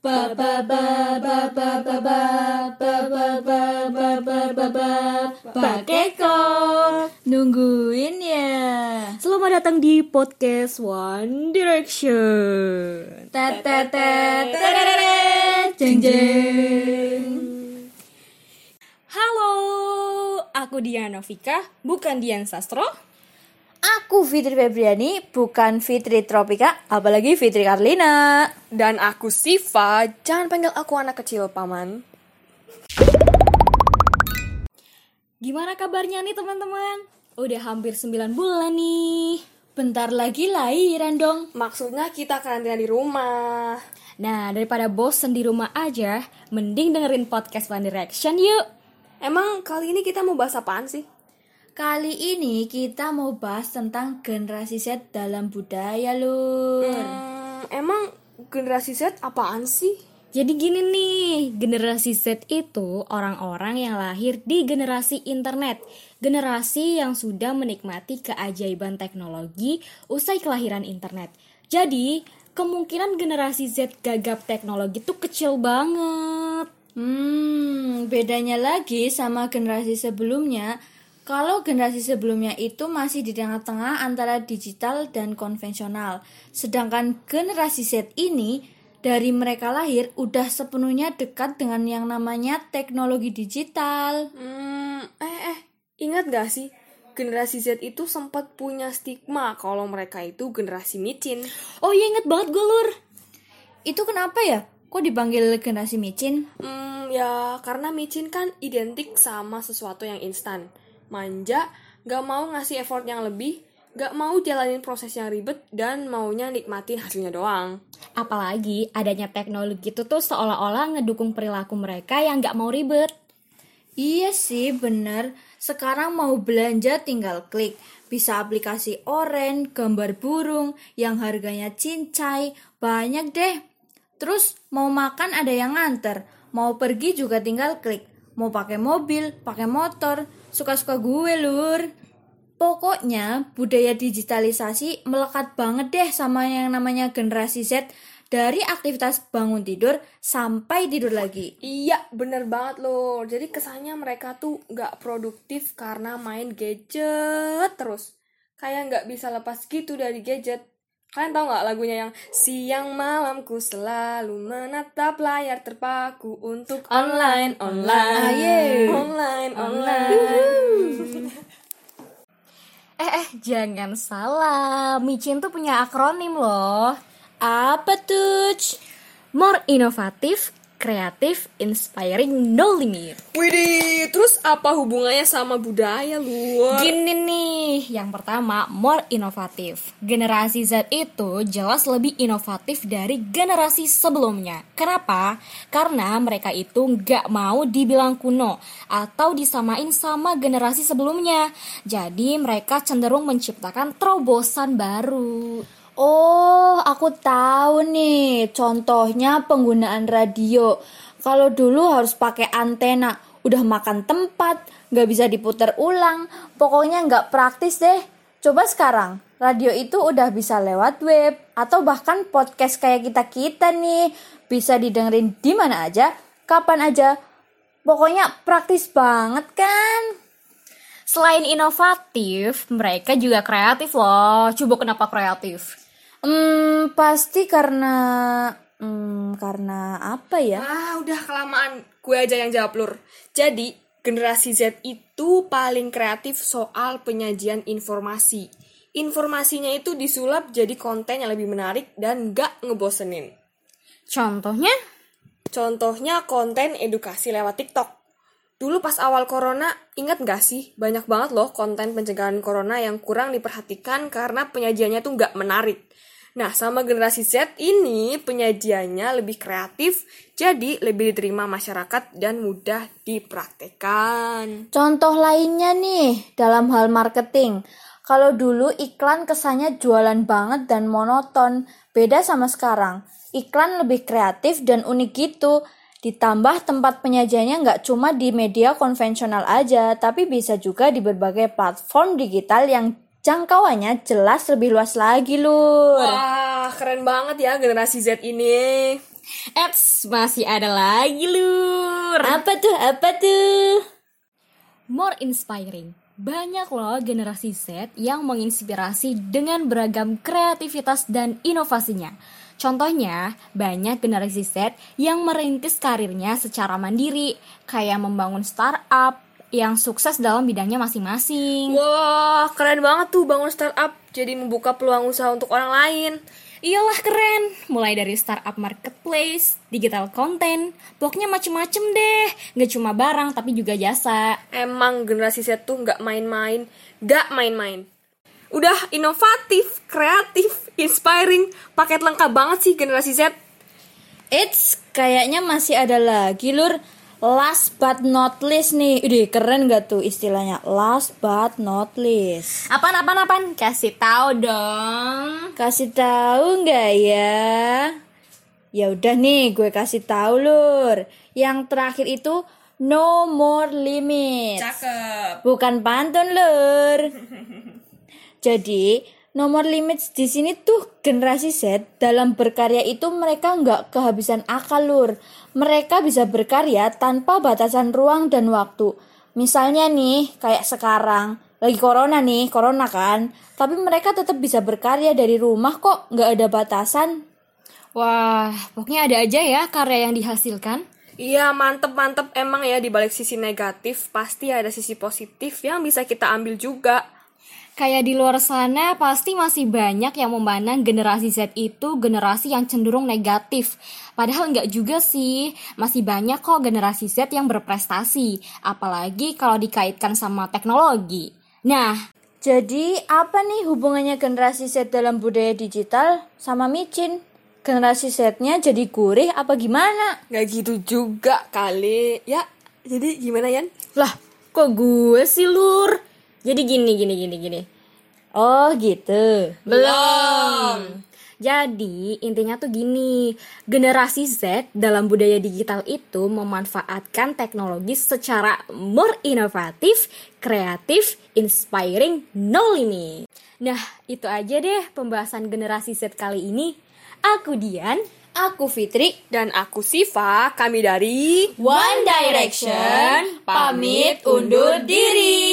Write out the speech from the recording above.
Ba ba ba ba ba ba ba ba ba ba ba ba ba ba Pakai kok Nungguin ya Selamat datang di podcast One Direction. Jeng jeng Halo, aku Diana Vika, bukan Dian Sastro. Aku Fitri Febriani, bukan Fitri Tropika, apalagi Fitri Karlina. Dan aku Siva, jangan panggil aku anak kecil, Paman. Gimana kabarnya nih teman-teman? Udah hampir 9 bulan nih. Bentar lagi lahiran dong. Maksudnya kita karantina di rumah. Nah, daripada bosen di rumah aja, mending dengerin podcast One Direction yuk. Emang kali ini kita mau bahas apaan sih? Kali ini kita mau bahas tentang generasi Z dalam budaya, Lur. Hmm, emang generasi Z apaan sih? Jadi gini nih, generasi Z itu orang-orang yang lahir di generasi internet. Generasi yang sudah menikmati keajaiban teknologi usai kelahiran internet. Jadi, kemungkinan generasi Z gagap teknologi itu kecil banget. Hmm, bedanya lagi sama generasi sebelumnya. Kalau generasi sebelumnya itu masih di tengah-tengah antara digital dan konvensional. Sedangkan generasi Z ini dari mereka lahir udah sepenuhnya dekat dengan yang namanya teknologi digital. Hmm, eh eh, ingat gak sih? Generasi Z itu sempat punya stigma kalau mereka itu generasi micin. Oh iya inget banget gue lur. Itu kenapa ya? Kok dipanggil generasi micin? Hmm, ya karena micin kan identik sama sesuatu yang instan. Manja, gak mau ngasih effort yang lebih, gak mau jalanin proses yang ribet, dan maunya nikmatin hasilnya doang. Apalagi adanya teknologi itu tuh seolah-olah ngedukung perilaku mereka yang gak mau ribet. Iya sih, bener. Sekarang mau belanja tinggal klik. Bisa aplikasi oren, gambar burung, yang harganya cincai, banyak deh. Terus mau makan ada yang nganter, mau pergi juga tinggal klik. Mau pakai mobil, pakai motor, suka-suka gue lur. Pokoknya budaya digitalisasi melekat banget deh sama yang namanya generasi Z dari aktivitas bangun tidur sampai tidur lagi. Iya, bener banget loh. Jadi kesannya mereka tuh gak produktif karena main gadget terus. Kayak gak bisa lepas gitu dari gadget. Kalian tau gak lagunya yang Siang malamku selalu menatap layar terpaku untuk online, online, Aye. online, online. Eh eh jangan salah, micin tuh punya akronim loh. Apa tuh? More inovatif, kreatif, inspiring, no limit. Widih, terus apa hubungannya sama budaya luar? Gini nih, yang pertama more inovatif. Generasi Z itu jelas lebih inovatif dari generasi sebelumnya. Kenapa? Karena mereka itu nggak mau dibilang kuno atau disamain sama generasi sebelumnya. Jadi mereka cenderung menciptakan terobosan baru. Oh, aku tahu nih. Contohnya penggunaan radio. Kalau dulu harus pakai antena, udah makan tempat, nggak bisa diputar ulang. Pokoknya nggak praktis deh. Coba sekarang, radio itu udah bisa lewat web atau bahkan podcast kayak kita-kita nih. Bisa didengerin di mana aja, kapan aja. Pokoknya praktis banget kan? Selain inovatif, mereka juga kreatif loh. Coba kenapa kreatif? Hmm, pasti karena hmm, karena apa ya? Ah, udah kelamaan. Gue aja yang jawab, Lur. Jadi, generasi Z itu paling kreatif soal penyajian informasi. Informasinya itu disulap jadi konten yang lebih menarik dan gak ngebosenin. Contohnya? Contohnya konten edukasi lewat TikTok. Dulu pas awal corona, ingat gak sih? Banyak banget loh konten pencegahan corona yang kurang diperhatikan karena penyajiannya tuh gak menarik. Nah, sama generasi Z ini penyajiannya lebih kreatif, jadi lebih diterima masyarakat dan mudah dipraktekan. Contoh lainnya nih, dalam hal marketing. Kalau dulu iklan kesannya jualan banget dan monoton, beda sama sekarang. Iklan lebih kreatif dan unik gitu. Ditambah tempat penyajiannya nggak cuma di media konvensional aja, tapi bisa juga di berbagai platform digital yang jangkauannya jelas lebih luas lagi, Lur. Wah, keren banget ya generasi Z ini. Eits, masih ada lagi lur. Apa tuh? Apa tuh? More inspiring. Banyak loh generasi Z yang menginspirasi dengan beragam kreativitas dan inovasinya. Contohnya, banyak generasi Z yang merintis karirnya secara mandiri, kayak membangun startup yang sukses dalam bidangnya masing-masing. Wah, keren banget tuh bangun startup. Jadi membuka peluang usaha untuk orang lain. Iyalah keren, mulai dari startup marketplace, digital content, pokoknya macem-macem deh. Nggak cuma barang tapi juga jasa. Emang generasi Z tuh nggak main-main, nggak main-main. Udah inovatif, kreatif, inspiring, paket lengkap banget sih generasi Z. It's kayaknya masih ada lagi lur. Last but not least nih. Ide keren gak tuh istilahnya? Last but not least. Apaan, apaan, apaan? Kasih tahu dong. Kasih tahu nggak ya? Ya udah nih, gue kasih tahu lur. Yang terakhir itu no more limits. Cakep. Bukan pantun lur. Jadi nomor limits di sini tuh generasi Z dalam berkarya itu mereka nggak kehabisan akal lur. Mereka bisa berkarya tanpa batasan ruang dan waktu. Misalnya nih kayak sekarang lagi corona nih, corona kan. Tapi mereka tetap bisa berkarya dari rumah kok, nggak ada batasan. Wah, pokoknya ada aja ya karya yang dihasilkan. Iya, mantep-mantep emang ya di balik sisi negatif pasti ada sisi positif yang bisa kita ambil juga. Kayak di luar sana pasti masih banyak yang memandang generasi Z itu generasi yang cenderung negatif. Padahal nggak juga sih, masih banyak kok generasi Z yang berprestasi. Apalagi kalau dikaitkan sama teknologi. Nah, Jadi apa nih hubungannya generasi Z dalam budaya digital sama micin? Generasi Z-nya jadi gurih apa gimana? Nggak gitu juga kali. Ya, jadi gimana Yan? lah kok gue sih lur? Jadi gini, gini, gini, gini. Oh gitu. Belum. Jadi intinya tuh gini, generasi Z dalam budaya digital itu memanfaatkan teknologi secara more inovatif, kreatif, inspiring, no limit. Nah, itu aja deh pembahasan generasi Z kali ini. Aku Dian, Aku Fitri. Dan aku Siva, kami dari One Direction, pamit undur diri.